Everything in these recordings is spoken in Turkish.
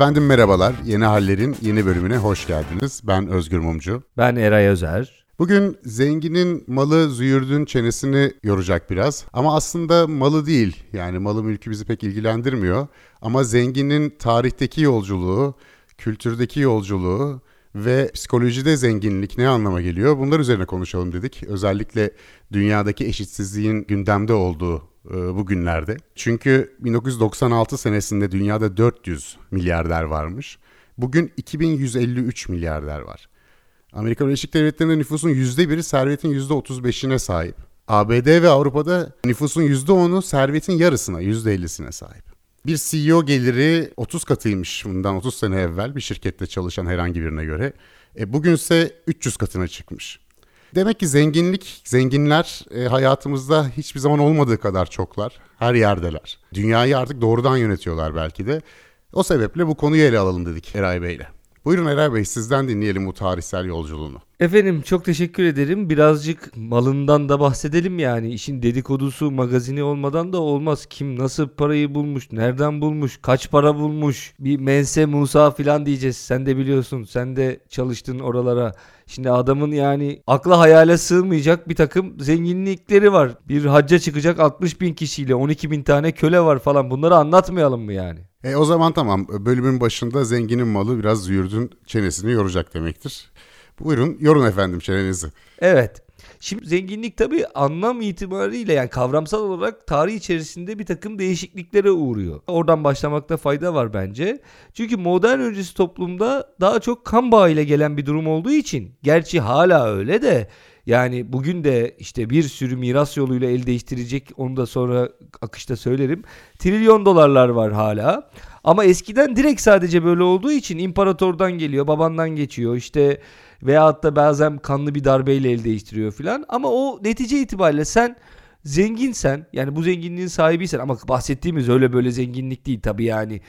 Efendim merhabalar. Yeni Haller'in yeni bölümüne hoş geldiniz. Ben Özgür Mumcu. Ben Eray Özer. Bugün zenginin malı züğürdün çenesini yoracak biraz. Ama aslında malı değil. Yani malı mülkü bizi pek ilgilendirmiyor. Ama zenginin tarihteki yolculuğu, kültürdeki yolculuğu ve psikolojide zenginlik ne anlama geliyor? Bunlar üzerine konuşalım dedik. Özellikle dünyadaki eşitsizliğin gündemde olduğu e, bu günlerde. Çünkü 1996 senesinde dünyada 400 milyarder varmış. Bugün 2153 milyarder var. Amerika Birleşik Devletleri'nde nüfusun %1'i servetin %35'ine sahip. ABD ve Avrupa'da nüfusun %10'u servetin yarısına, %50'sine sahip. Bir CEO geliri 30 katıymış bundan 30 sene evvel bir şirkette çalışan herhangi birine göre. E, bugünse 300 katına çıkmış. Demek ki zenginlik, zenginler e, hayatımızda hiçbir zaman olmadığı kadar çoklar. Her yerdeler. Dünyayı artık doğrudan yönetiyorlar belki de. O sebeple bu konuyu ele alalım dedik Eray Bey'le. Buyurun Eray Bey sizden dinleyelim bu tarihsel yolculuğunu. Efendim çok teşekkür ederim. Birazcık malından da bahsedelim yani. İşin dedikodusu, magazini olmadan da olmaz. Kim nasıl parayı bulmuş, nereden bulmuş, kaç para bulmuş. Bir Mense Musa filan diyeceğiz. Sen de biliyorsun. Sen de çalıştın oralara. Şimdi adamın yani akla hayale sığmayacak bir takım zenginlikleri var. Bir hacca çıkacak 60 bin kişiyle 12 bin tane köle var falan. Bunları anlatmayalım mı yani? E o zaman tamam bölümün başında zenginin malı biraz züğürdün çenesini yoracak demektir. Buyurun yorun efendim çenenizi. Evet. Şimdi zenginlik tabii anlam itibariyle yani kavramsal olarak tarih içerisinde bir takım değişikliklere uğruyor. Oradan başlamakta fayda var bence. Çünkü modern öncesi toplumda daha çok kan bağı ile gelen bir durum olduğu için gerçi hala öyle de yani bugün de işte bir sürü miras yoluyla el değiştirecek onu da sonra akışta söylerim. Trilyon dolarlar var hala. Ama eskiden direkt sadece böyle olduğu için imparatordan geliyor, babandan geçiyor işte veyahut da bazen kanlı bir darbeyle el değiştiriyor filan. Ama o netice itibariyle sen zenginsen yani bu zenginliğin sahibiysen ama bahsettiğimiz öyle böyle zenginlik değil tabii yani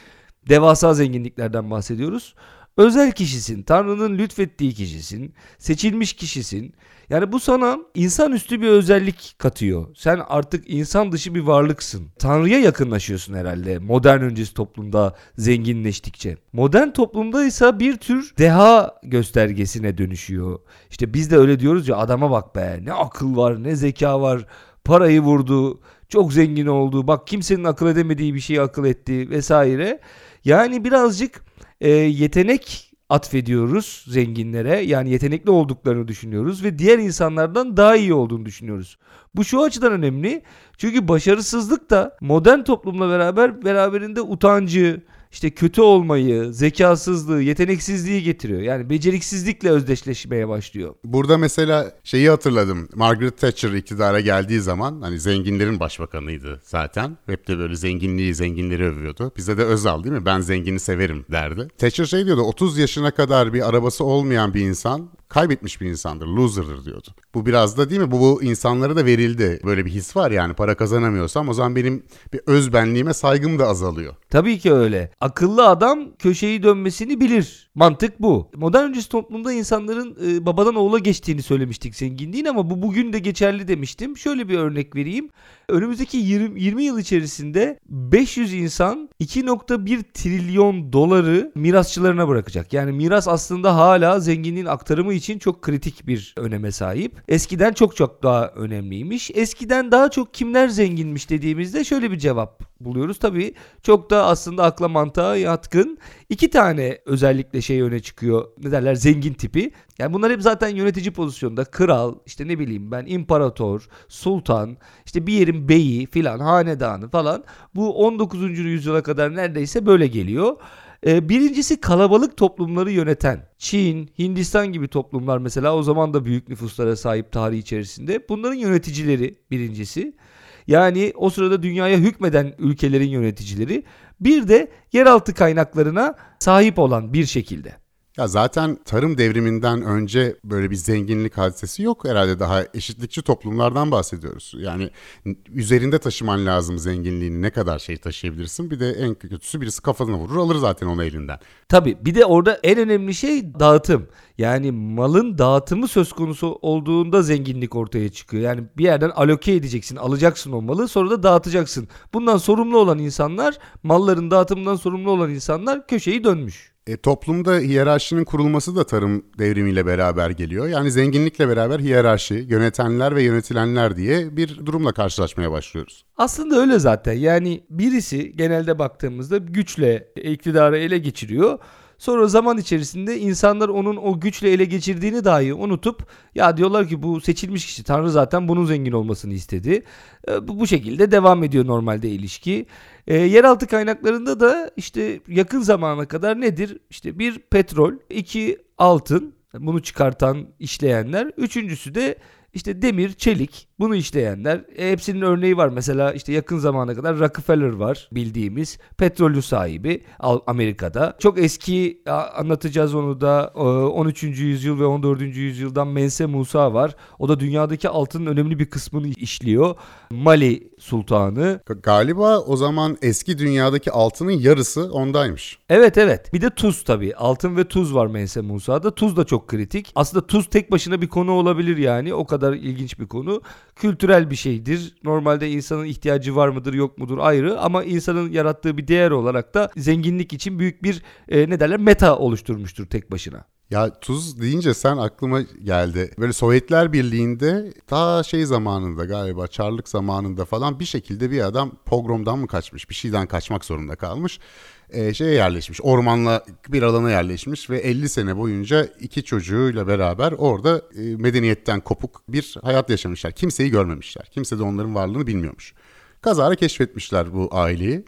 devasa zenginliklerden bahsediyoruz. Özel kişisin, Tanrı'nın lütfettiği kişisin, seçilmiş kişisin. Yani bu sana insanüstü bir özellik katıyor. Sen artık insan dışı bir varlıksın. Tanrı'ya yakınlaşıyorsun herhalde modern öncesi toplumda zenginleştikçe. Modern toplumda ise bir tür deha göstergesine dönüşüyor. İşte biz de öyle diyoruz ya adama bak be ne akıl var ne zeka var parayı vurdu çok zengin oldu bak kimsenin akıl edemediği bir şeyi akıl etti vesaire. Yani birazcık e, yetenek atfediyoruz zenginlere. Yani yetenekli olduklarını düşünüyoruz ve diğer insanlardan daha iyi olduğunu düşünüyoruz. Bu şu açıdan önemli. Çünkü başarısızlık da modern toplumla beraber beraberinde utancı, işte kötü olmayı, zekasızlığı, yeteneksizliği getiriyor. Yani beceriksizlikle özdeşleşmeye başlıyor. Burada mesela şeyi hatırladım. Margaret Thatcher iktidara geldiği zaman hani zenginlerin başbakanıydı zaten. Hep de böyle zenginliği, zenginleri övüyordu. Bize de Özal değil mi? Ben zengini severim derdi. Thatcher şey diyordu 30 yaşına kadar bir arabası olmayan bir insan kaybetmiş bir insandır, loser'dır diyordu. Bu biraz da değil mi? Bu, bu insanlara da verildi. Böyle bir his var yani para kazanamıyorsam o zaman benim bir özbenliğime saygım da azalıyor. Tabii ki öyle. Akıllı adam köşeyi dönmesini bilir. Mantık bu. Modern öncesi toplumda insanların e, babadan oğula geçtiğini söylemiştik zenginliğin ama bu bugün de geçerli demiştim. Şöyle bir örnek vereyim. Önümüzdeki 20, 20 yıl içerisinde 500 insan 2.1 trilyon doları mirasçılarına bırakacak. Yani miras aslında hala zenginliğin aktarımı için çok kritik bir öneme sahip. Eskiden çok çok daha önemliymiş. Eskiden daha çok kimler zenginmiş dediğimizde şöyle bir cevap buluyoruz. Tabii çok da aslında akla mantığa yatkın. iki tane özellikle şey öne çıkıyor. Ne derler zengin tipi. Yani bunlar hep zaten yönetici pozisyonda. Kral, işte ne bileyim ben imparator, sultan, işte bir yerin beyi filan, hanedanı falan. Bu 19. yüzyıla kadar neredeyse böyle geliyor. Ee, birincisi kalabalık toplumları yöneten. Çin, Hindistan gibi toplumlar mesela o zaman da büyük nüfuslara sahip tarih içerisinde. Bunların yöneticileri birincisi. Yani o sırada dünyaya hükmeden ülkelerin yöneticileri. Bir de yeraltı kaynaklarına sahip olan bir şekilde. Ya zaten tarım devriminden önce böyle bir zenginlik hadisesi yok herhalde daha eşitlikçi toplumlardan bahsediyoruz. Yani üzerinde taşıman lazım zenginliğini ne kadar şey taşıyabilirsin bir de en kötüsü birisi kafasına vurur alır zaten onu elinden. Tabii bir de orada en önemli şey dağıtım. Yani malın dağıtımı söz konusu olduğunda zenginlik ortaya çıkıyor. Yani bir yerden aloke edeceksin, alacaksın o malı sonra da dağıtacaksın. Bundan sorumlu olan insanlar, malların dağıtımından sorumlu olan insanlar köşeyi dönmüş. E, toplumda hiyerarşinin kurulması da tarım devrimiyle beraber geliyor. Yani zenginlikle beraber hiyerarşi, yönetenler ve yönetilenler diye bir durumla karşılaşmaya başlıyoruz. Aslında öyle zaten. Yani birisi genelde baktığımızda güçle iktidarı ele geçiriyor. Sonra zaman içerisinde insanlar onun o güçle ele geçirdiğini dahi unutup ya diyorlar ki bu seçilmiş kişi Tanrı zaten bunun zengin olmasını istedi. E, bu, bu şekilde devam ediyor normalde ilişki. E, yeraltı kaynaklarında da işte yakın zamana kadar nedir? İşte bir petrol, iki altın bunu çıkartan işleyenler. Üçüncüsü de işte demir, çelik bunu işleyenler. E, hepsinin örneği var. Mesela işte yakın zamana kadar Rockefeller var bildiğimiz petrolü sahibi Amerika'da. Çok eski anlatacağız onu da 13. yüzyıl ve 14. yüzyıldan Mense Musa var. O da dünyadaki altının önemli bir kısmını işliyor. Mali sultanı. Galiba o zaman eski dünyadaki altının yarısı ondaymış. Evet evet. Bir de tuz tabii. Altın ve tuz var Mense Musa'da. Tuz da çok kritik. Aslında tuz tek başına bir konu olabilir yani. O kadar ilginç bir konu. Kültürel bir şeydir. Normalde insanın ihtiyacı var mıdır yok mudur ayrı ama insanın yarattığı bir değer olarak da zenginlik için büyük bir e, ne derler meta oluşturmuştur tek başına. Ya tuz deyince sen aklıma geldi. Böyle Sovyetler Birliği'nde ta şey zamanında galiba Çarlık zamanında falan bir şekilde bir adam pogromdan mı kaçmış bir şeyden kaçmak zorunda kalmış. Ee, şeye yerleşmiş ormanla bir alana yerleşmiş ve 50 sene boyunca iki çocuğuyla beraber orada e, medeniyetten kopuk bir hayat yaşamışlar. Kimseyi görmemişler. Kimse de onların varlığını bilmiyormuş. Kazara keşfetmişler bu aileyi.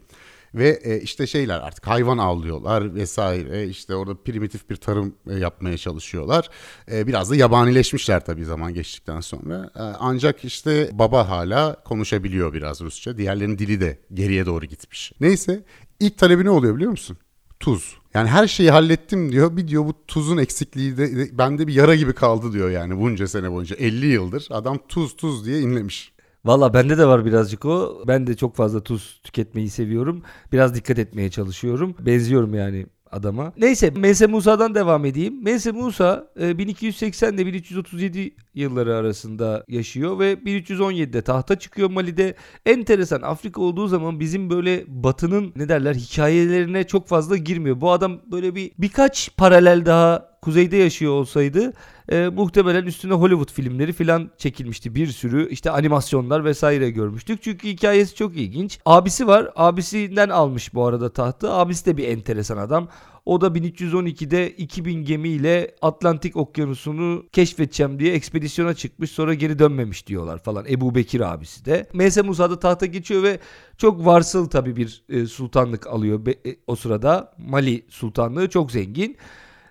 Ve e, işte şeyler artık hayvan avlıyorlar vesaire işte orada primitif bir tarım e, yapmaya çalışıyorlar. E, biraz da yabanileşmişler tabii zaman geçtikten sonra. E, ancak işte baba hala konuşabiliyor biraz Rusça. Diğerlerinin dili de geriye doğru gitmiş. Neyse ilk talebi ne oluyor biliyor musun? Tuz. Yani her şeyi hallettim diyor. Bir diyor bu tuzun eksikliği de bende bir yara gibi kaldı diyor yani bunca sene boyunca. 50 yıldır adam tuz tuz diye inlemiş. Valla bende de var birazcık o. Ben de çok fazla tuz tüketmeyi seviyorum. Biraz dikkat etmeye çalışıyorum. Benziyorum yani adama. Neyse Mense Musa'dan devam edeyim. Mense Musa 1280 ile 1337 yılları arasında yaşıyor ve 1317'de tahta çıkıyor Mali'de. Enteresan Afrika olduğu zaman bizim böyle batının ne derler hikayelerine çok fazla girmiyor. Bu adam böyle bir birkaç paralel daha kuzeyde yaşıyor olsaydı e, muhtemelen üstüne Hollywood filmleri filan çekilmişti. Bir sürü işte animasyonlar vesaire görmüştük. Çünkü hikayesi çok ilginç. Abisi var. Abisinden almış bu arada tahtı. Abisi de bir enteresan adam. O da 1312'de 2000 gemiyle Atlantik Okyanusu'nu keşfedeceğim diye ekspedisyona çıkmış sonra geri dönmemiş diyorlar falan. Ebu Bekir abisi de. Mese Musa da tahta geçiyor ve çok varsıl tabii bir e, sultanlık alıyor e, o sırada. Mali sultanlığı çok zengin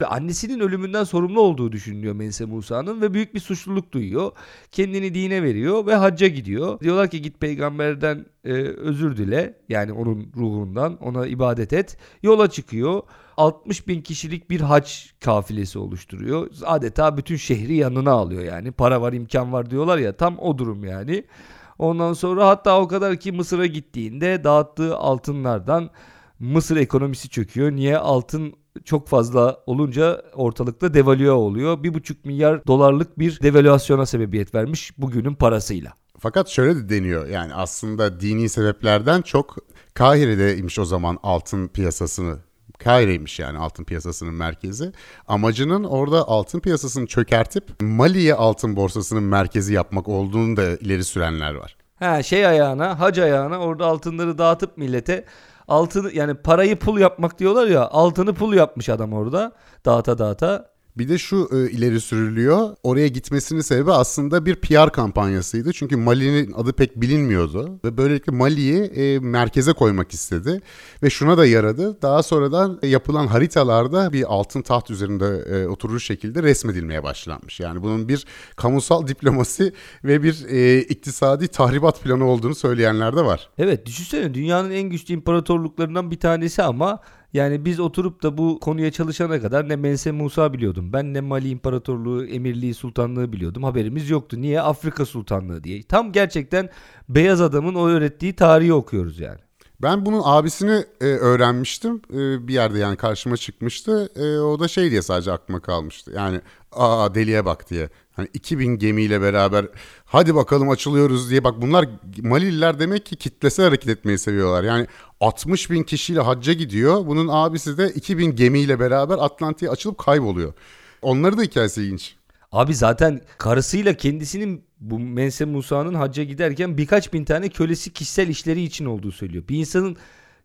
ve annesinin ölümünden sorumlu olduğu düşünülüyor Mense Musa'nın ve büyük bir suçluluk duyuyor. Kendini dine veriyor ve hacca gidiyor. Diyorlar ki git peygamberden e, özür dile yani onun ruhundan ona ibadet et. Yola çıkıyor. 60 bin kişilik bir hac kafilesi oluşturuyor. Adeta bütün şehri yanına alıyor yani. Para var imkan var diyorlar ya tam o durum yani. Ondan sonra hatta o kadar ki Mısır'a gittiğinde dağıttığı altınlardan Mısır ekonomisi çöküyor. Niye? Altın çok fazla olunca ortalıkta devalüe oluyor. Bir buçuk milyar dolarlık bir devalüasyona sebebiyet vermiş bugünün parasıyla. Fakat şöyle de deniyor yani aslında dini sebeplerden çok Kahire'deymiş o zaman altın piyasasını Kahire'ymiş yani altın piyasasının merkezi. Amacının orada altın piyasasını çökertip Mali'ye altın borsasının merkezi yapmak olduğunu da ileri sürenler var. Ha şey ayağına, hac ayağına orada altınları dağıtıp millete altını yani parayı pul yapmak diyorlar ya altını pul yapmış adam orada dağıta dağıta. Bir de şu e, ileri sürülüyor. Oraya gitmesinin sebebi aslında bir PR kampanyasıydı. Çünkü Mali'nin adı pek bilinmiyordu. Ve böylelikle Mali'yi e, merkeze koymak istedi. Ve şuna da yaradı. Daha sonradan yapılan haritalarda bir altın taht üzerinde e, oturur şekilde resmedilmeye başlanmış. Yani bunun bir kamusal diplomasi ve bir e, iktisadi tahribat planı olduğunu söyleyenler de var. Evet düşünsene dünyanın en güçlü imparatorluklarından bir tanesi ama Yani biz oturup da bu konuya çalışana kadar ne Mense Musa biliyordum. Ben ne Mali İmparatorluğu, Emirliği, Sultanlığı biliyordum. Haberimiz yoktu. Niye? Afrika Sultanlığı diye. Tam gerçekten beyaz adamın o öğrettiği tarihi okuyoruz yani. Ben bunun abisini e, öğrenmiştim. E, bir yerde yani karşıma çıkmıştı. E, o da şey diye sadece aklıma kalmıştı. Yani aa deliye bak diye. Hani 2000 gemiyle beraber hadi bakalım açılıyoruz diye. Bak bunlar Malililer demek ki kitlesel hareket etmeyi seviyorlar. Yani 60 bin kişiyle hacca gidiyor. Bunun abisi de 2000 gemiyle beraber Atlantik'e açılıp kayboluyor. Onları da hikayesi ilginç. Abi zaten karısıyla kendisinin bu Mense Musa'nın hacca giderken birkaç bin tane kölesi kişisel işleri için olduğu söylüyor. Bir insanın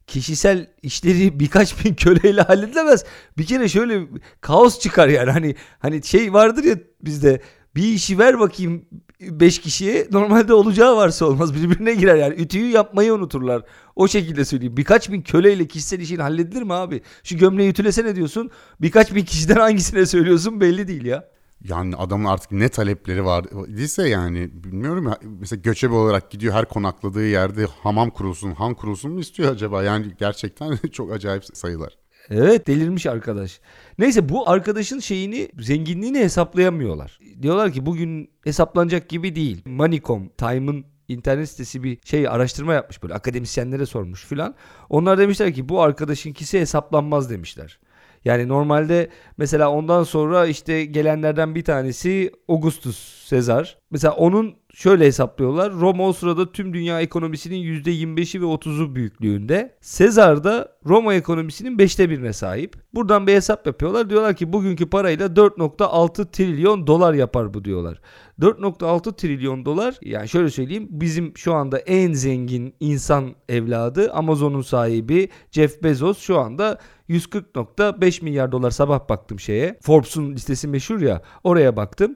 kişisel işleri birkaç bin köleyle halledilemez. Bir kere şöyle kaos çıkar yani hani hani şey vardır ya bizde bir işi ver bakayım 5 kişiye normalde olacağı varsa olmaz birbirine girer yani ütüyü yapmayı unuturlar. O şekilde söyleyeyim. Birkaç bin köleyle kişisel işin halledilir mi abi? Şu gömleği ütülesene diyorsun. Birkaç bin kişiden hangisine söylüyorsun belli değil ya. Yani adamın artık ne talepleri var ise yani bilmiyorum ya mesela göçebe olarak gidiyor her konakladığı yerde hamam kurulsun, han kurulsun mu istiyor acaba? Yani gerçekten çok acayip sayılar. Evet delirmiş arkadaş. Neyse bu arkadaşın şeyini zenginliğini hesaplayamıyorlar. Diyorlar ki bugün hesaplanacak gibi değil. Moneycom, Time'ın internet sitesi bir şey araştırma yapmış böyle akademisyenlere sormuş filan. Onlar demişler ki bu arkadaşınkisi hesaplanmaz demişler. Yani normalde mesela ondan sonra işte gelenlerden bir tanesi Augustus Sezar. Mesela onun şöyle hesaplıyorlar. Roma o sırada tüm dünya ekonomisinin %25'i ve 30'u büyüklüğünde. Sezar da Roma ekonomisinin 5'te birine sahip. Buradan bir hesap yapıyorlar. Diyorlar ki bugünkü parayla 4.6 trilyon dolar yapar bu diyorlar. 4.6 trilyon dolar yani şöyle söyleyeyim bizim şu anda en zengin insan evladı Amazon'un sahibi Jeff Bezos şu anda 140.5 milyar dolar sabah baktım şeye. Forbes'un listesi meşhur ya oraya baktım.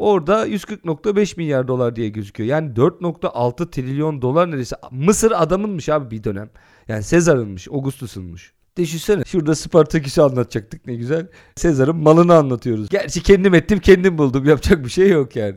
Orada 140.5 milyar dolar diye gözüküyor. Yani 4.6 trilyon dolar neredeyse. Mısır adamınmış abi bir dönem. Yani Sezar'ınmış, Augustus'unmuş. Düşünsene şurada Spartaküs'ü anlatacaktık ne güzel. Sezar'ın malını anlatıyoruz. Gerçi kendim ettim kendim buldum yapacak bir şey yok yani.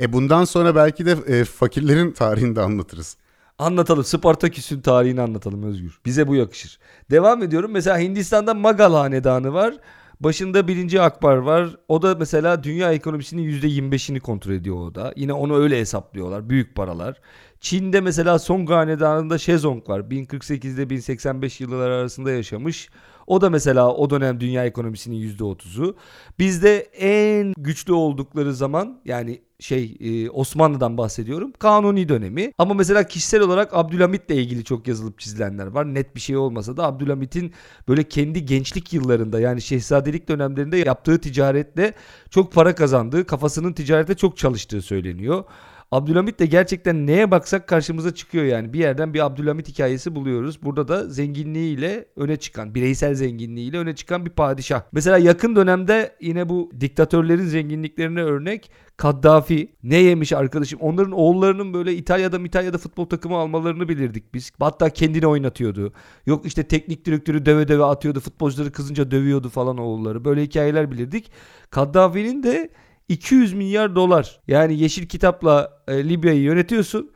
E bundan sonra belki de e, fakirlerin tarihini de anlatırız. Anlatalım. Spartaküs'ün tarihini anlatalım Özgür. Bize bu yakışır. Devam ediyorum. Mesela Hindistan'da Magal Hanedanı var. Başında birinci Akbar var. O da mesela dünya ekonomisinin %25'ini kontrol ediyor o da. Yine onu öyle hesaplıyorlar. Büyük paralar. Çin'de mesela Song Hanedanı'nda Shezong var. 1048'de 1085 yıllar arasında yaşamış. O da mesela o dönem dünya ekonomisinin %30'u. Bizde en güçlü oldukları zaman yani şey e, Osmanlı'dan bahsediyorum. Kanuni dönemi. Ama mesela kişisel olarak Abdülhamit'le ilgili çok yazılıp çizilenler var. Net bir şey olmasa da Abdülhamit'in böyle kendi gençlik yıllarında yani şehzadelik dönemlerinde yaptığı ticaretle çok para kazandığı, kafasının ticarete çok çalıştığı söyleniyor. Abdülhamit de gerçekten neye baksak karşımıza çıkıyor yani. Bir yerden bir Abdülhamit hikayesi buluyoruz. Burada da zenginliğiyle öne çıkan, bireysel zenginliğiyle öne çıkan bir padişah. Mesela yakın dönemde yine bu diktatörlerin zenginliklerine örnek Kaddafi ne yemiş arkadaşım. Onların oğullarının böyle İtalya'da İtalya'da futbol takımı almalarını bilirdik biz. Hatta kendini oynatıyordu. Yok işte teknik direktörü döve döve atıyordu. Futbolcuları kızınca dövüyordu falan oğulları. Böyle hikayeler bilirdik. Kaddafi'nin de 200 milyar dolar. Yani yeşil kitapla e, Libya'yı yönetiyorsun.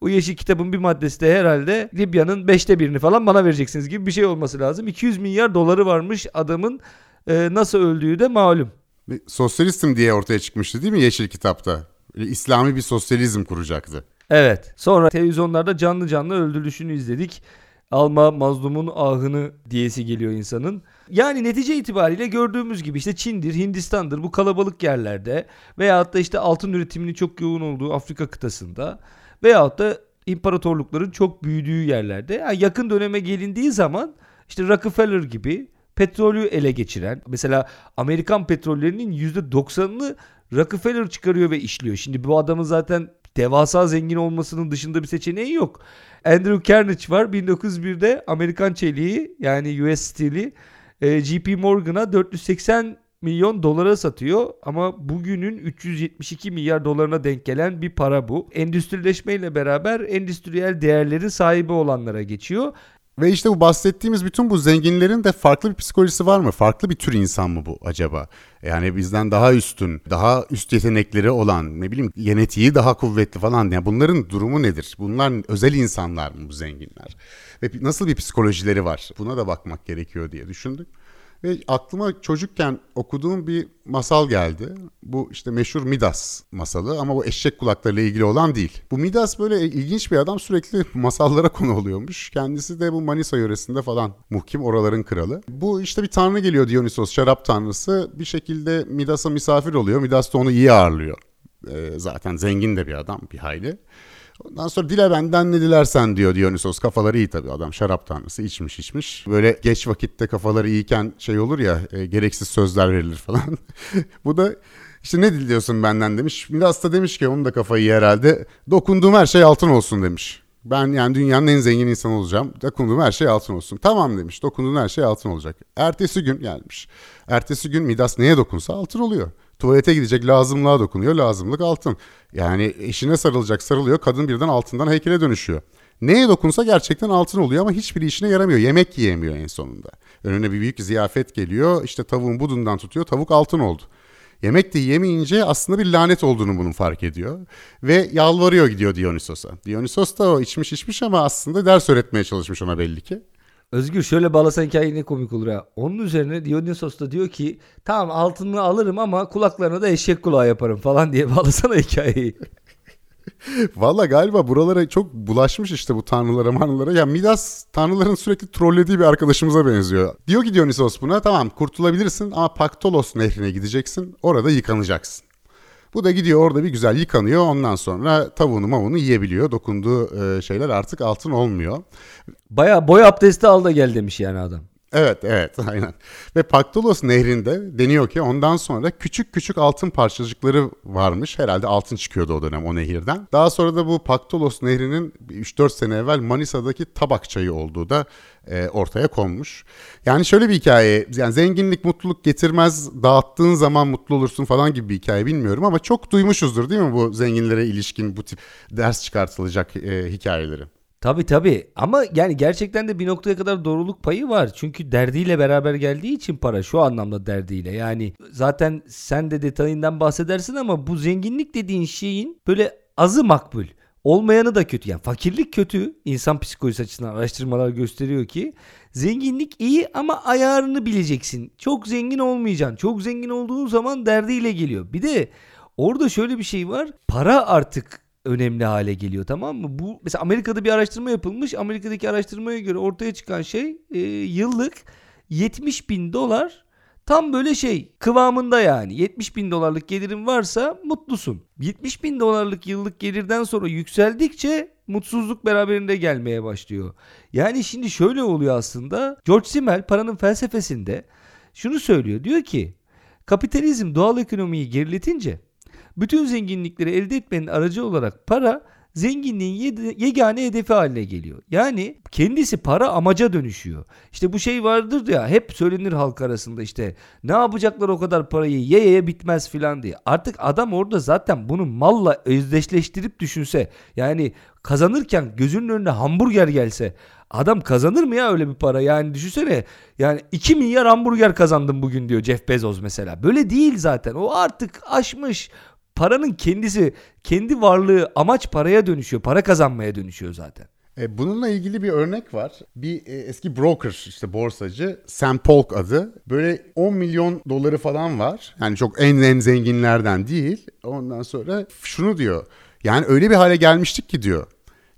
O yeşil kitabın bir maddesi de herhalde Libya'nın beşte birini falan bana vereceksiniz gibi bir şey olması lazım. 200 milyar doları varmış adamın e, nasıl öldüğü de malum. Bir sosyalistim diye ortaya çıkmıştı değil mi Yeşil Kitap'ta? İslami bir sosyalizm kuracaktı. Evet. Sonra televizyonlarda canlı canlı öldürülüşünü izledik. Alma mazlumun ahını diyesi geliyor insanın. Yani netice itibariyle gördüğümüz gibi işte Çin'dir, Hindistan'dır bu kalabalık yerlerde veyahut da işte altın üretiminin çok yoğun olduğu Afrika kıtasında veyahut da imparatorlukların çok büyüdüğü yerlerde yani yakın döneme gelindiği zaman işte Rockefeller gibi petrolü ele geçiren mesela Amerikan petrollerinin %90'ını Rockefeller çıkarıyor ve işliyor. Şimdi bu adamın zaten devasa zengin olmasının dışında bir seçeneği yok. Andrew Carnegie var 1901'de Amerikan çeliği yani US Steel'i e, JP Morgan'a 480 milyon dolara satıyor ama bugünün 372 milyar dolarına denk gelen bir para bu. Endüstrileşmeyle beraber endüstriyel değerlerin sahibi olanlara geçiyor. Ve işte bu bahsettiğimiz bütün bu zenginlerin de farklı bir psikolojisi var mı? Farklı bir tür insan mı bu acaba? Yani bizden daha üstün, daha üst yetenekleri olan, ne bileyim genetiği daha kuvvetli falan. Yani bunların durumu nedir? Bunlar özel insanlar mı bu zenginler? Ve nasıl bir psikolojileri var? Buna da bakmak gerekiyor diye düşündük. Ve aklıma çocukken okuduğum bir masal geldi. Bu işte meşhur Midas masalı ama bu eşek kulaklarıyla ilgili olan değil. Bu Midas böyle ilginç bir adam sürekli masallara konu oluyormuş. Kendisi de bu Manisa yöresinde falan muhkim oraların kralı. Bu işte bir tanrı geliyor Dionysos şarap tanrısı. Bir şekilde Midas'a misafir oluyor. Midas da onu iyi ağırlıyor. Ee, zaten zengin de bir adam bir hayli. Ondan sonra dile benden ne dilersen diyor Dionysos. Kafaları iyi tabii adam şarap tanrısı içmiş içmiş. Böyle geç vakitte kafaları iyiyken şey olur ya e, gereksiz sözler verilir falan. Bu da işte ne diliyorsun benden demiş. Midas da demiş ki onun da kafayı herhalde. Dokunduğum her şey altın olsun demiş. Ben yani dünyanın en zengin insanı olacağım. Dokunduğum her şey altın olsun. Tamam demiş. Dokunduğun her şey altın olacak. Ertesi gün gelmiş. Ertesi gün Midas neye dokunsa altın oluyor. Tuvalete gidecek lazımlığa dokunuyor. Lazımlık altın. Yani eşine sarılacak sarılıyor. Kadın birden altından heykele dönüşüyor. Neye dokunsa gerçekten altın oluyor ama hiçbir işine yaramıyor. Yemek yiyemiyor en sonunda. Önüne bir büyük ziyafet geliyor. İşte tavuğun budundan tutuyor. Tavuk altın oldu. Yemek de yemeyince aslında bir lanet olduğunu bunun fark ediyor. Ve yalvarıyor gidiyor Dionysos'a. Dionysos da o içmiş içmiş ama aslında ders öğretmeye çalışmış ona belli ki. Özgür şöyle bağlasan hikaye ne komik olur ya. Onun üzerine Dionysos da diyor ki tamam altını alırım ama kulaklarına da eşek kulağı yaparım falan diye bağlasana hikayeyi. Valla galiba buralara çok bulaşmış işte bu tanrılara manrılara. Ya Midas tanrıların sürekli trollediği bir arkadaşımıza benziyor. Diyor ki Dionysos buna tamam kurtulabilirsin ama Paktolos nehrine gideceksin orada yıkanacaksın. Bu da gidiyor orada bir güzel yıkanıyor. Ondan sonra tavuğunu mavuğunu yiyebiliyor. Dokunduğu e, şeyler artık altın olmuyor. Baya boy abdesti al da gel demiş yani adam. Evet evet aynen. Ve Paktolos nehrinde deniyor ki ondan sonra küçük küçük altın parçacıkları varmış. Herhalde altın çıkıyordu o dönem o nehirden. Daha sonra da bu Paktolos nehrinin 3-4 sene evvel Manisa'daki tabak çayı olduğu da e, ortaya konmuş. Yani şöyle bir hikaye yani zenginlik mutluluk getirmez dağıttığın zaman mutlu olursun falan gibi bir hikaye bilmiyorum ama çok duymuşuzdur değil mi bu zenginlere ilişkin bu tip ders çıkartılacak e, hikayeleri. Tabii tabii ama yani gerçekten de bir noktaya kadar doğruluk payı var. Çünkü derdiyle beraber geldiği için para şu anlamda derdiyle. Yani zaten sen de detayından bahsedersin ama bu zenginlik dediğin şeyin böyle azı makbul. Olmayanı da kötü. Yani fakirlik kötü. İnsan psikolojisi açısından araştırmalar gösteriyor ki zenginlik iyi ama ayarını bileceksin. Çok zengin olmayacaksın. Çok zengin olduğun zaman derdiyle geliyor. Bir de orada şöyle bir şey var. Para artık önemli hale geliyor tamam mı? Bu mesela Amerika'da bir araştırma yapılmış. Amerika'daki araştırmaya göre ortaya çıkan şey e, yıllık 70 bin dolar tam böyle şey kıvamında yani 70 bin dolarlık gelirin varsa mutlusun. 70 bin dolarlık yıllık gelirden sonra yükseldikçe mutsuzluk beraberinde gelmeye başlıyor. Yani şimdi şöyle oluyor aslında George Simmel paranın felsefesinde şunu söylüyor diyor ki kapitalizm doğal ekonomiyi geriletince bütün zenginlikleri elde etmenin aracı olarak para zenginliğin yegane hedefi haline geliyor. Yani kendisi para amaca dönüşüyor. İşte bu şey vardır ya hep söylenir halk arasında işte ne yapacaklar o kadar parayı ye ye bitmez filan diye. Artık adam orada zaten bunu malla özdeşleştirip düşünse yani kazanırken gözünün önüne hamburger gelse Adam kazanır mı ya öyle bir para? Yani düşünsene yani 2 milyar hamburger kazandım bugün diyor Jeff Bezos mesela. Böyle değil zaten. O artık aşmış paranın kendisi, kendi varlığı amaç paraya dönüşüyor. Para kazanmaya dönüşüyor zaten. E, bununla ilgili bir örnek var. Bir e, eski broker işte borsacı Sam Polk adı. Böyle 10 milyon doları falan var. Yani çok en en zenginlerden değil. Ondan sonra şunu diyor. Yani öyle bir hale gelmiştik ki diyor.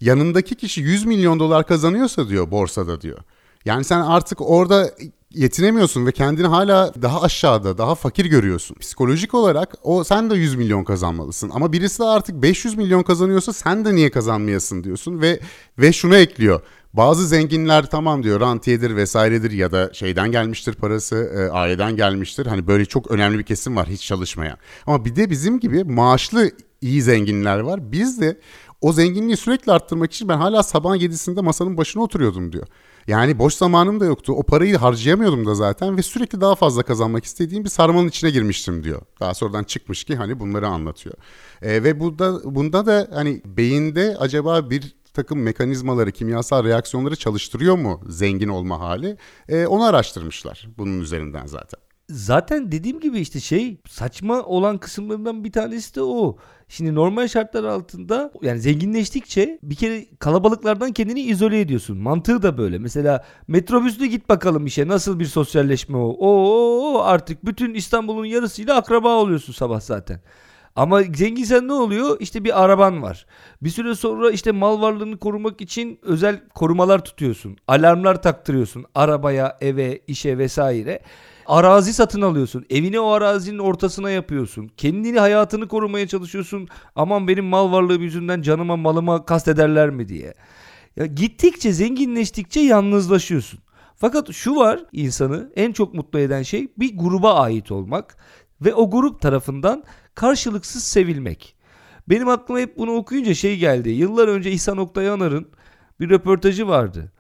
Yanındaki kişi 100 milyon dolar kazanıyorsa diyor borsada diyor. Yani sen artık orada yetinemiyorsun ve kendini hala daha aşağıda, daha fakir görüyorsun. Psikolojik olarak o sen de 100 milyon kazanmalısın ama birisi de artık 500 milyon kazanıyorsa sen de niye kazanmayasın diyorsun ve ve şunu ekliyor. Bazı zenginler tamam diyor rantiyedir vesairedir ya da şeyden gelmiştir parası e, aileden gelmiştir. Hani böyle çok önemli bir kesim var hiç çalışmayan. Ama bir de bizim gibi maaşlı iyi zenginler var. Biz de o zenginliği sürekli arttırmak için ben hala sabah 7'sinde masanın başına oturuyordum diyor. Yani boş zamanım da yoktu. O parayı harcayamıyordum da zaten ve sürekli daha fazla kazanmak istediğim bir sarmalın içine girmiştim diyor. Daha sonradan çıkmış ki hani bunları anlatıyor. E, ve burada bunda da hani beyinde acaba bir takım mekanizmaları, kimyasal reaksiyonları çalıştırıyor mu zengin olma hali? E, onu araştırmışlar bunun üzerinden zaten. Zaten dediğim gibi işte şey saçma olan kısımlarından bir tanesi de o. Şimdi normal şartlar altında yani zenginleştikçe bir kere kalabalıklardan kendini izole ediyorsun. Mantığı da böyle. Mesela metrobüste git bakalım işe nasıl bir sosyalleşme o. Oo artık bütün İstanbul'un yarısıyla akraba oluyorsun sabah zaten. Ama zenginsen ne oluyor? İşte bir araban var. Bir süre sonra işte mal varlığını korumak için özel korumalar tutuyorsun. Alarmlar taktırıyorsun arabaya, eve, işe vesaire. Arazi satın alıyorsun. Evini o arazinin ortasına yapıyorsun. Kendini hayatını korumaya çalışıyorsun. Aman benim mal varlığı yüzünden canıma malıma kast ederler mi diye. Ya gittikçe zenginleştikçe yalnızlaşıyorsun. Fakat şu var insanı en çok mutlu eden şey bir gruba ait olmak ve o grup tarafından karşılıksız sevilmek. Benim aklıma hep bunu okuyunca şey geldi. Yıllar önce İhsan Oktay Anar'ın bir röportajı vardı.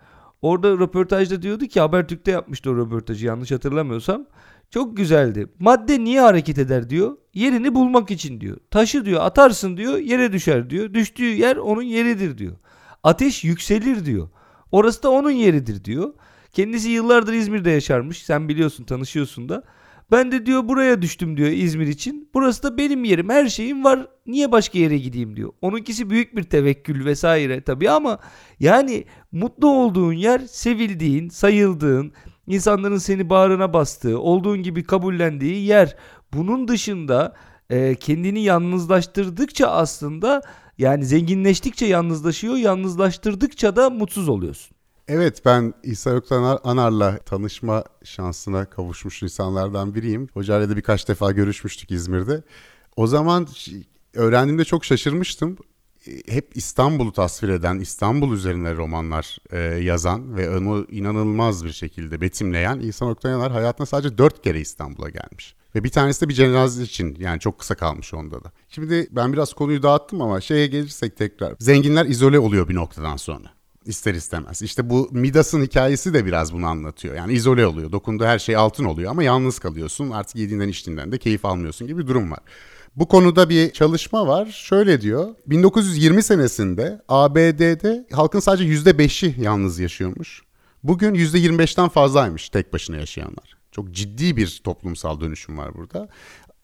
Orada röportajda diyordu ki Habertürk'te yapmıştı o röportajı yanlış hatırlamıyorsam. Çok güzeldi. Madde niye hareket eder diyor. Yerini bulmak için diyor. Taşı diyor atarsın diyor yere düşer diyor. Düştüğü yer onun yeridir diyor. Ateş yükselir diyor. Orası da onun yeridir diyor. Kendisi yıllardır İzmir'de yaşarmış. Sen biliyorsun tanışıyorsun da. Ben de diyor buraya düştüm diyor İzmir için. Burası da benim yerim. Her şeyim var. Niye başka yere gideyim diyor. Onunkisi büyük bir tevekkül vesaire tabii ama yani mutlu olduğun yer sevildiğin, sayıldığın, insanların seni bağrına bastığı, olduğun gibi kabullendiği yer. Bunun dışında e, kendini yalnızlaştırdıkça aslında yani zenginleştikçe yalnızlaşıyor, yalnızlaştırdıkça da mutsuz oluyorsun. Evet ben İsa Yoktan Anar'la tanışma şansına kavuşmuş insanlardan biriyim. Hocayla da birkaç defa görüşmüştük İzmir'de. O zaman öğrendiğimde çok şaşırmıştım. Hep İstanbul'u tasvir eden, İstanbul üzerine romanlar e, yazan ve onu inanılmaz bir şekilde betimleyen İhsan Oktayanar hayatına sadece dört kere İstanbul'a gelmiş. Ve bir tanesi de bir cenaze için yani çok kısa kalmış onda da. Şimdi ben biraz konuyu dağıttım ama şeye gelirsek tekrar. Zenginler izole oluyor bir noktadan sonra ister istemez. İşte bu Midas'ın hikayesi de biraz bunu anlatıyor. Yani izole oluyor. Dokunduğu her şey altın oluyor ama yalnız kalıyorsun. Artık yediğinden içtiğinden de keyif almıyorsun gibi bir durum var. Bu konuda bir çalışma var. Şöyle diyor. 1920 senesinde ABD'de halkın sadece %5'i yalnız yaşıyormuş. Bugün %25'ten fazlaymış tek başına yaşayanlar. Çok ciddi bir toplumsal dönüşüm var burada.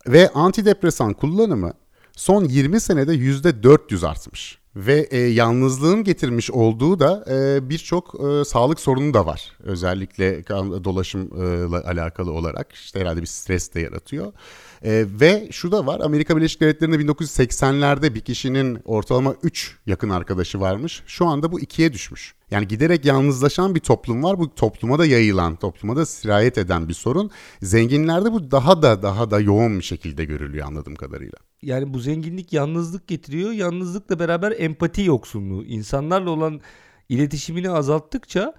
Ve antidepresan kullanımı son 20 senede %400 artmış ve e, yalnızlığın getirmiş olduğu da e, birçok e, sağlık sorunu da var. Özellikle kan dolaşımla alakalı olarak işte herhalde bir stres de yaratıyor. E, ve şu da var Amerika Birleşik Devletleri'nde 1980'lerde bir kişinin ortalama 3 yakın arkadaşı varmış. Şu anda bu 2'ye düşmüş. Yani giderek yalnızlaşan bir toplum var. Bu topluma da yayılan, topluma da sirayet eden bir sorun. Zenginlerde bu daha da daha da yoğun bir şekilde görülüyor anladığım kadarıyla. Yani bu zenginlik yalnızlık getiriyor. Yalnızlıkla beraber empati yoksunluğu. İnsanlarla olan iletişimini azalttıkça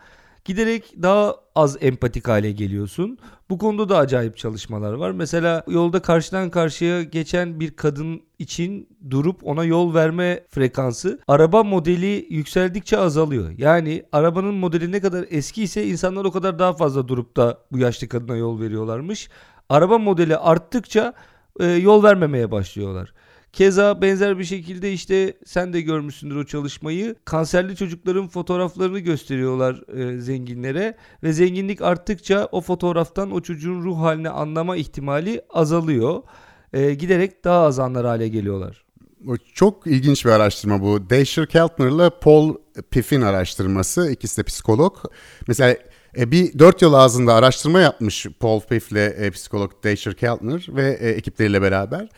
giderek daha az empatik hale geliyorsun. Bu konuda da acayip çalışmalar var. Mesela yolda karşıdan karşıya geçen bir kadın için durup ona yol verme frekansı araba modeli yükseldikçe azalıyor. Yani arabanın modeli ne kadar eski ise insanlar o kadar daha fazla durup da bu yaşlı kadına yol veriyorlarmış. Araba modeli arttıkça e, yol vermemeye başlıyorlar. Keza benzer bir şekilde işte sen de görmüşsündür o çalışmayı. Kanserli çocukların fotoğraflarını gösteriyorlar e, zenginlere ve zenginlik arttıkça o fotoğraftan o çocuğun ruh halini anlama ihtimali azalıyor. E, giderek daha az anlar hale geliyorlar. Çok ilginç bir araştırma bu. Dasher Keltner ile Paul Piffin araştırması. İkisi de psikolog. Mesela e, bir dört yıl ağzında araştırma yapmış Paul Piff ile e, psikolog Dasher Keltner ve e, ekipleriyle beraber.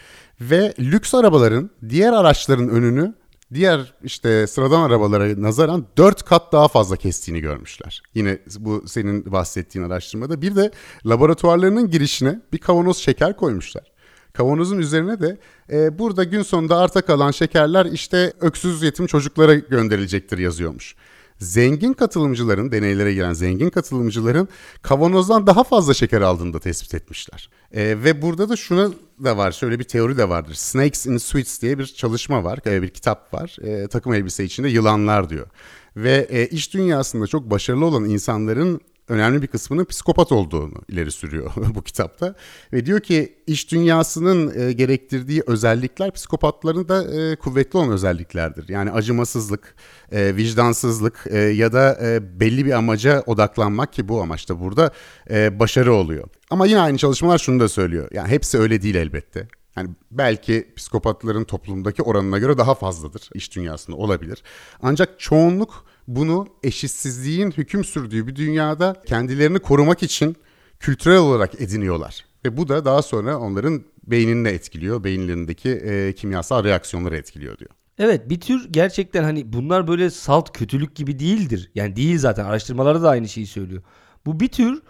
Ve lüks arabaların diğer araçların önünü diğer işte sıradan arabalara nazaran 4 kat daha fazla kestiğini görmüşler. Yine bu senin bahsettiğin araştırmada. Bir de laboratuvarlarının girişine bir kavanoz şeker koymuşlar. Kavanozun üzerine de e, burada gün sonunda arta kalan şekerler işte öksüz yetim çocuklara gönderilecektir yazıyormuş zengin katılımcıların, deneylere giren zengin katılımcıların kavanozdan daha fazla şeker aldığını da tespit etmişler. E, ve burada da şuna da var, şöyle bir teori de vardır. Snakes in Sweets diye bir çalışma var, e, bir kitap var. E, takım elbise içinde yılanlar diyor. Ve e, iş dünyasında çok başarılı olan insanların önemli bir kısmının psikopat olduğunu ileri sürüyor bu kitapta. Ve diyor ki iş dünyasının e, gerektirdiği özellikler psikopatların da e, kuvvetli olan özelliklerdir. Yani acımasızlık, e, vicdansızlık e, ya da e, belli bir amaca odaklanmak ki bu amaçta burada e, başarı oluyor. Ama yine aynı çalışmalar şunu da söylüyor. Yani hepsi öyle değil elbette. Yani belki psikopatların toplumdaki oranına göre daha fazladır iş dünyasında olabilir. Ancak çoğunluk bunu eşitsizliğin hüküm sürdüğü bir dünyada kendilerini korumak için kültürel olarak ediniyorlar. Ve bu da daha sonra onların beynini etkiliyor, beyinlerindeki e, kimyasal reaksiyonları etkiliyor diyor. Evet bir tür gerçekten hani bunlar böyle salt kötülük gibi değildir. Yani değil zaten araştırmalarda da aynı şeyi söylüyor. Bu bir tür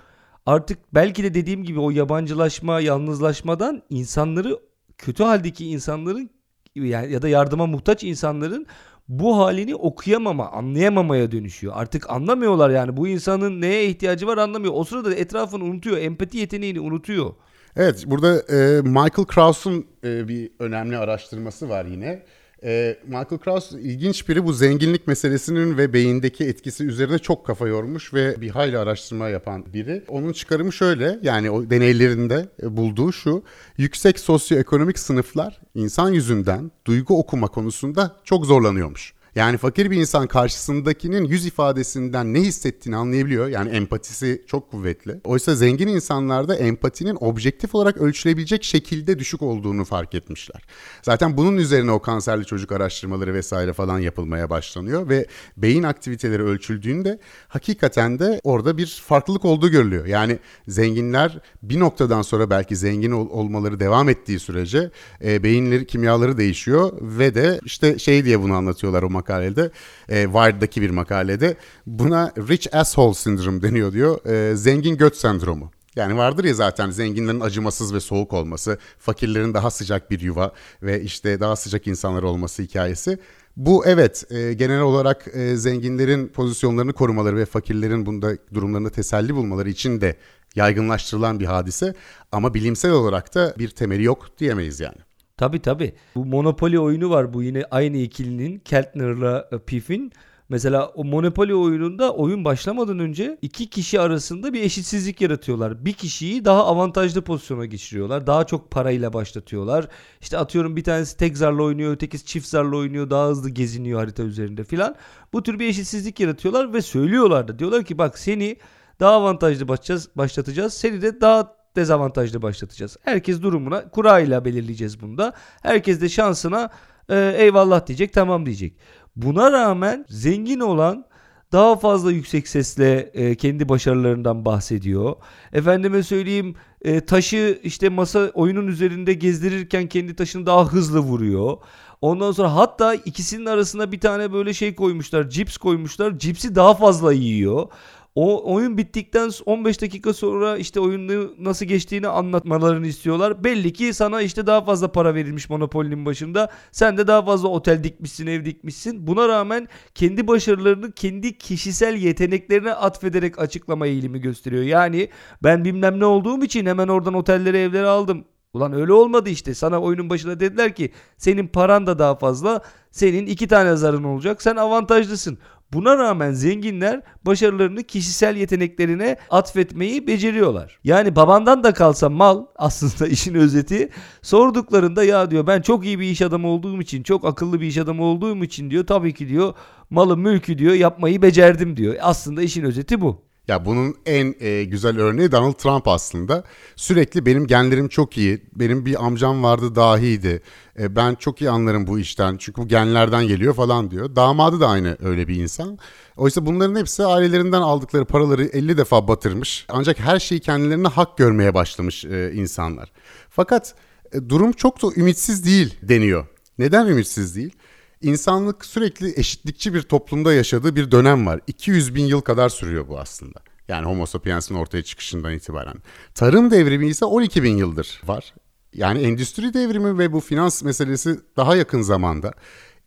artık belki de dediğim gibi o yabancılaşma, yalnızlaşmadan insanları kötü haldeki insanların yani ya da yardıma muhtaç insanların bu halini okuyamama, anlayamamaya dönüşüyor. Artık anlamıyorlar yani bu insanın neye ihtiyacı var anlamıyor. O sırada da etrafını unutuyor, empati yeteneğini unutuyor. Evet, burada e, Michael Krauss'un e, bir önemli araştırması var yine. E, Michael Krauss ilginç biri bu zenginlik meselesinin ve beyindeki etkisi üzerine çok kafa yormuş ve bir hayli araştırma yapan biri. Onun çıkarımı şöyle yani o deneylerinde e, bulduğu şu yüksek sosyoekonomik sınıflar insan yüzünden duygu okuma konusunda çok zorlanıyormuş. Yani fakir bir insan karşısındakinin yüz ifadesinden ne hissettiğini anlayabiliyor. Yani empatisi çok kuvvetli. Oysa zengin insanlarda empatinin objektif olarak ölçülebilecek şekilde düşük olduğunu fark etmişler. Zaten bunun üzerine o kanserli çocuk araştırmaları vesaire falan yapılmaya başlanıyor ve beyin aktiviteleri ölçüldüğünde hakikaten de orada bir farklılık olduğu görülüyor. Yani zenginler bir noktadan sonra belki zengin ol- olmaları devam ettiği sürece e, beyinleri kimyaları değişiyor ve de işte şey diye bunu anlatıyorlar o makalede. E, Wired'daki bir makalede. Buna rich asshole syndrome deniyor diyor. E, zengin göt sendromu. Yani vardır ya zaten zenginlerin acımasız ve soğuk olması, fakirlerin daha sıcak bir yuva ve işte daha sıcak insanlar olması hikayesi. Bu evet e, genel olarak e, zenginlerin pozisyonlarını korumaları ve fakirlerin bunda durumlarında teselli bulmaları için de yaygınlaştırılan bir hadise ama bilimsel olarak da bir temeli yok diyemeyiz yani. Tabi tabi. Bu Monopoly oyunu var. Bu yine aynı ikilinin Keltner'la e, Piff'in. Mesela o Monopoly oyununda oyun başlamadan önce iki kişi arasında bir eşitsizlik yaratıyorlar. Bir kişiyi daha avantajlı pozisyona geçiriyorlar. Daha çok parayla başlatıyorlar. İşte atıyorum bir tanesi tek zarla oynuyor, ötekisi çift zarla oynuyor, daha hızlı geziniyor harita üzerinde filan. Bu tür bir eşitsizlik yaratıyorlar ve söylüyorlar da. Diyorlar ki bak seni daha avantajlı başlatacağız, başlatacağız. Seni de daha dezavantajlı başlatacağız. Herkes durumuna kura ile belirleyeceğiz bunda. Herkes de şansına e, eyvallah diyecek tamam diyecek. Buna rağmen zengin olan daha fazla yüksek sesle e, kendi başarılarından bahsediyor. Efendime söyleyeyim e, taşı işte masa oyunun üzerinde gezdirirken kendi taşını daha hızlı vuruyor. Ondan sonra hatta ikisinin arasında bir tane böyle şey koymuşlar. Cips koymuşlar. Cipsi daha fazla yiyor. O oyun bittikten 15 dakika sonra işte oyunu nasıl geçtiğini anlatmalarını istiyorlar. Belli ki sana işte daha fazla para verilmiş Monopoly'nin başında. Sen de daha fazla otel dikmişsin, ev dikmişsin. Buna rağmen kendi başarılarını kendi kişisel yeteneklerine atfederek açıklama eğilimi gösteriyor. Yani ben bilmem ne olduğum için hemen oradan otelleri, evleri aldım. Ulan öyle olmadı işte. Sana oyunun başında dediler ki senin paran da daha fazla. Senin iki tane zarın olacak. Sen avantajlısın. Buna rağmen zenginler başarılarını kişisel yeteneklerine atfetmeyi beceriyorlar. Yani babandan da kalsa mal aslında işin özeti. Sorduklarında ya diyor ben çok iyi bir iş adamı olduğum için, çok akıllı bir iş adamı olduğum için diyor tabii ki diyor malı mülkü diyor yapmayı becerdim diyor. Aslında işin özeti bu. Ya bunun en e, güzel örneği Donald Trump aslında. Sürekli benim genlerim çok iyi. Benim bir amcam vardı dahiydi. E, ben çok iyi anlarım bu işten. Çünkü bu genlerden geliyor falan diyor. Damadı da aynı öyle bir insan. Oysa bunların hepsi ailelerinden aldıkları paraları 50 defa batırmış. Ancak her şeyi kendilerine hak görmeye başlamış e, insanlar. Fakat e, durum çok da ümitsiz değil deniyor. Neden ümitsiz değil? İnsanlık sürekli eşitlikçi bir toplumda yaşadığı bir dönem var. 200 bin yıl kadar sürüyor bu aslında. Yani Homo sapiens'in ortaya çıkışından itibaren. Tarım devrimi ise 12 bin yıldır var. Yani endüstri devrimi ve bu finans meselesi daha yakın zamanda.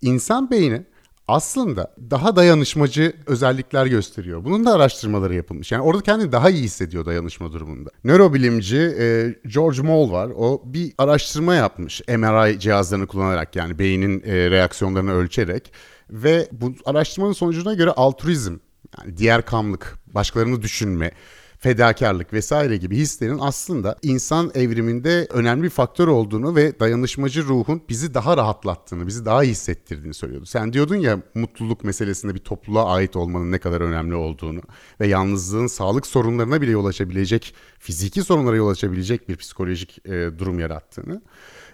İnsan beyni aslında daha dayanışmacı özellikler gösteriyor. Bunun da araştırmaları yapılmış. Yani orada kendini daha iyi hissediyor dayanışma durumunda. Nörobilimci e, George Moll var. O bir araştırma yapmış MRI cihazlarını kullanarak yani beynin e, reaksiyonlarını ölçerek ve bu araştırmanın sonucuna göre altruizm yani diğer kamlık başkalarını düşünme, fedakarlık vesaire gibi hislerin aslında insan evriminde önemli bir faktör olduğunu ve dayanışmacı ruhun bizi daha rahatlattığını, bizi daha iyi hissettirdiğini söylüyordu. Sen diyordun ya mutluluk meselesinde bir topluluğa ait olmanın ne kadar önemli olduğunu ve yalnızlığın sağlık sorunlarına bile yol açabilecek, fiziki sorunlara yol açabilecek bir psikolojik e, durum yarattığını.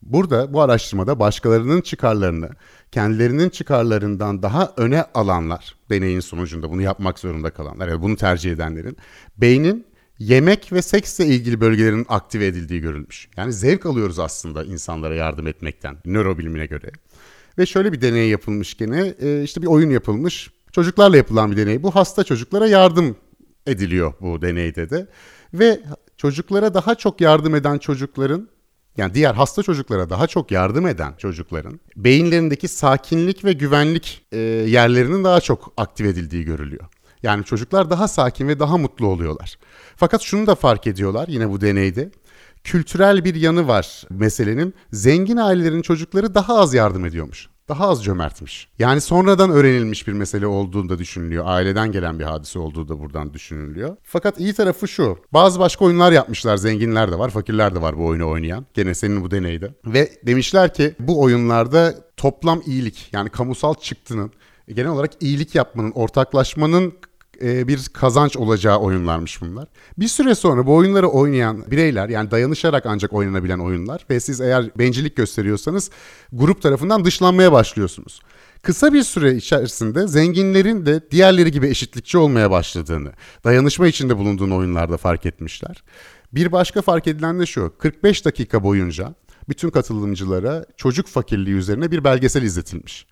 Burada bu araştırmada başkalarının çıkarlarını kendilerinin çıkarlarından daha öne alanlar, deneyin sonucunda bunu yapmak zorunda kalanlar, yani bunu tercih edenlerin beynin yemek ve seksle ilgili bölgelerinin aktive edildiği görülmüş. Yani zevk alıyoruz aslında insanlara yardım etmekten nörobilimine göre. Ve şöyle bir deney yapılmış gene, e, işte bir oyun yapılmış. Çocuklarla yapılan bir deney. Bu hasta çocuklara yardım ediliyor bu deneyde de. Ve çocuklara daha çok yardım eden çocukların yani diğer hasta çocuklara daha çok yardım eden çocukların beyinlerindeki sakinlik ve güvenlik e, yerlerinin daha çok aktive edildiği görülüyor. Yani çocuklar daha sakin ve daha mutlu oluyorlar. Fakat şunu da fark ediyorlar yine bu deneyde. Kültürel bir yanı var meselenin. Zengin ailelerin çocukları daha az yardım ediyormuş daha az cömertmiş. Yani sonradan öğrenilmiş bir mesele olduğunda düşünülüyor. Aileden gelen bir hadise olduğu da buradan düşünülüyor. Fakat iyi tarafı şu. Bazı başka oyunlar yapmışlar. Zenginler de var, fakirler de var bu oyunu oynayan. Gene senin bu deneyde. Ve demişler ki bu oyunlarda toplam iyilik yani kamusal çıktının genel olarak iyilik yapmanın, ortaklaşmanın e, bir kazanç olacağı oyunlarmış bunlar. Bir süre sonra bu oyunları oynayan bireyler yani dayanışarak ancak oynanabilen oyunlar ve siz eğer bencillik gösteriyorsanız grup tarafından dışlanmaya başlıyorsunuz. Kısa bir süre içerisinde zenginlerin de diğerleri gibi eşitlikçi olmaya başladığını, dayanışma içinde bulunduğunu oyunlarda fark etmişler. Bir başka fark edilen de şu, 45 dakika boyunca bütün katılımcılara çocuk fakirliği üzerine bir belgesel izletilmiş.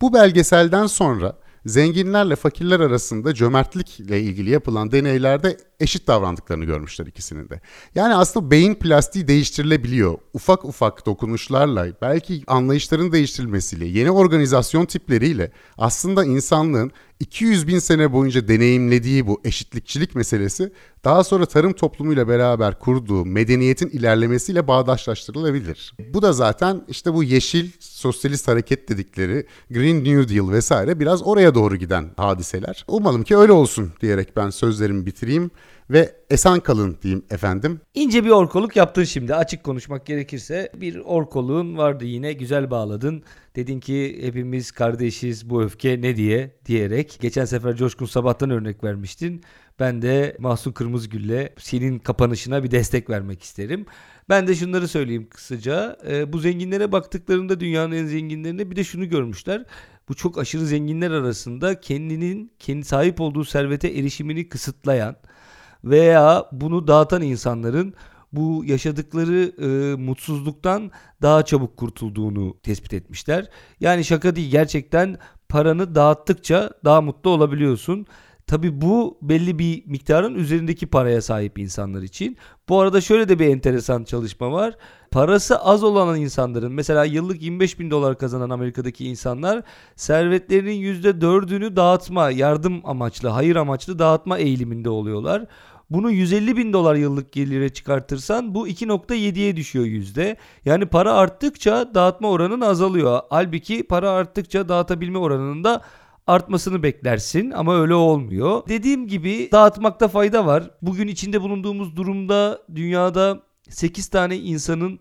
Bu belgeselden sonra zenginlerle fakirler arasında cömertlikle ilgili yapılan deneylerde eşit davrandıklarını görmüşler ikisinin de. Yani aslında beyin plastiği değiştirilebiliyor. Ufak ufak dokunuşlarla, belki anlayışların değiştirilmesiyle, yeni organizasyon tipleriyle aslında insanlığın 200 bin sene boyunca deneyimlediği bu eşitlikçilik meselesi daha sonra tarım toplumuyla beraber kurduğu medeniyetin ilerlemesiyle bağdaşlaştırılabilir. Bu da zaten işte bu yeşil sosyalist hareket dedikleri Green New Deal vesaire biraz oraya doğru giden hadiseler. Umalım ki öyle olsun diyerek ben sözlerimi bitireyim ve esen kalın diyeyim efendim. İnce bir orkoluk yaptın şimdi açık konuşmak gerekirse. Bir orkoluğun vardı yine güzel bağladın. Dedin ki hepimiz kardeşiz bu öfke ne diye diyerek. Geçen sefer Coşkun Sabah'tan örnek vermiştin. Ben de Mahsun Kırmızıgül'le senin kapanışına bir destek vermek isterim. Ben de şunları söyleyeyim kısaca. E, bu zenginlere baktıklarında dünyanın en zenginlerine bir de şunu görmüşler. Bu çok aşırı zenginler arasında kendinin kendi sahip olduğu servete erişimini kısıtlayan veya bunu dağıtan insanların bu yaşadıkları e, mutsuzluktan daha çabuk kurtulduğunu tespit etmişler. Yani şaka değil gerçekten paranı dağıttıkça daha mutlu olabiliyorsun. Tabi bu belli bir miktarın üzerindeki paraya sahip insanlar için. Bu arada şöyle de bir enteresan çalışma var. Parası az olan insanların mesela yıllık 25 bin dolar kazanan Amerika'daki insanlar servetlerinin %4'ünü dağıtma, yardım amaçlı, hayır amaçlı dağıtma eğiliminde oluyorlar. Bunu 150 bin dolar yıllık gelire çıkartırsan bu 2.7'ye düşüyor yüzde. Yani para arttıkça dağıtma oranın azalıyor. Halbuki para arttıkça dağıtabilme oranının da artmasını beklersin ama öyle olmuyor. Dediğim gibi dağıtmakta fayda var. Bugün içinde bulunduğumuz durumda dünyada 8 tane insanın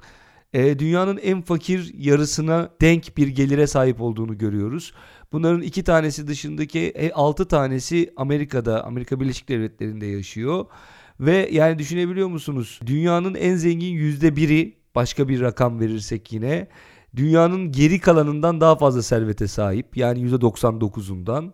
e, dünyanın en fakir yarısına denk bir gelire sahip olduğunu görüyoruz. Bunların iki tanesi dışındaki 6 e, tanesi Amerika'da, Amerika Birleşik Devletleri'nde yaşıyor. Ve yani düşünebiliyor musunuz? Dünyanın en zengin yüzde biri başka bir rakam verirsek yine dünyanın geri kalanından daha fazla servete sahip. Yani yüzde 99'undan.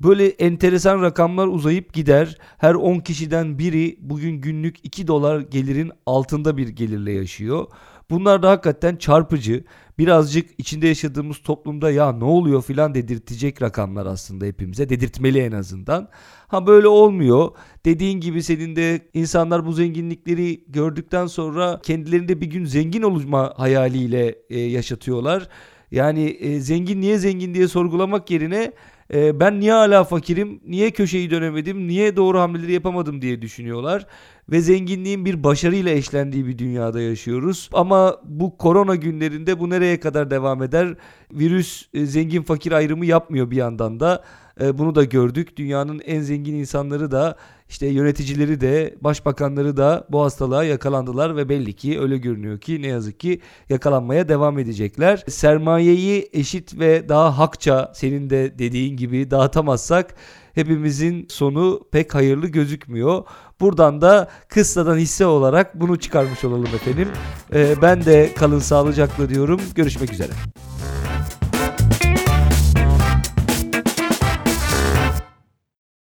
Böyle enteresan rakamlar uzayıp gider. Her 10 kişiden biri bugün günlük 2 dolar gelirin altında bir gelirle yaşıyor. Bunlar da hakikaten çarpıcı. Birazcık içinde yaşadığımız toplumda ya ne oluyor filan dedirtecek rakamlar aslında hepimize. Dedirtmeli en azından. Ha böyle olmuyor. Dediğin gibi senin de insanlar bu zenginlikleri gördükten sonra kendilerinde bir gün zengin olma hayaliyle e, yaşatıyorlar. Yani e, zengin niye zengin diye sorgulamak yerine e, ben niye hala fakirim, niye köşeyi dönemedim, niye doğru hamleleri yapamadım diye düşünüyorlar. Ve zenginliğin bir başarıyla eşlendiği bir dünyada yaşıyoruz. Ama bu korona günlerinde bu nereye kadar devam eder? Virüs e, zengin fakir ayrımı yapmıyor bir yandan da. e, bunu da gördük. Dünyanın en zengin insanları da işte yöneticileri de başbakanları da bu hastalığa yakalandılar ve belli ki öyle görünüyor ki ne yazık ki yakalanmaya devam edecekler. Sermayeyi eşit ve daha hakça senin de dediğin gibi dağıtamazsak hepimizin sonu pek hayırlı gözükmüyor. Buradan da kıssadan hisse olarak bunu çıkarmış olalım efendim. Ee, ben de kalın sağlıcakla diyorum. Görüşmek üzere.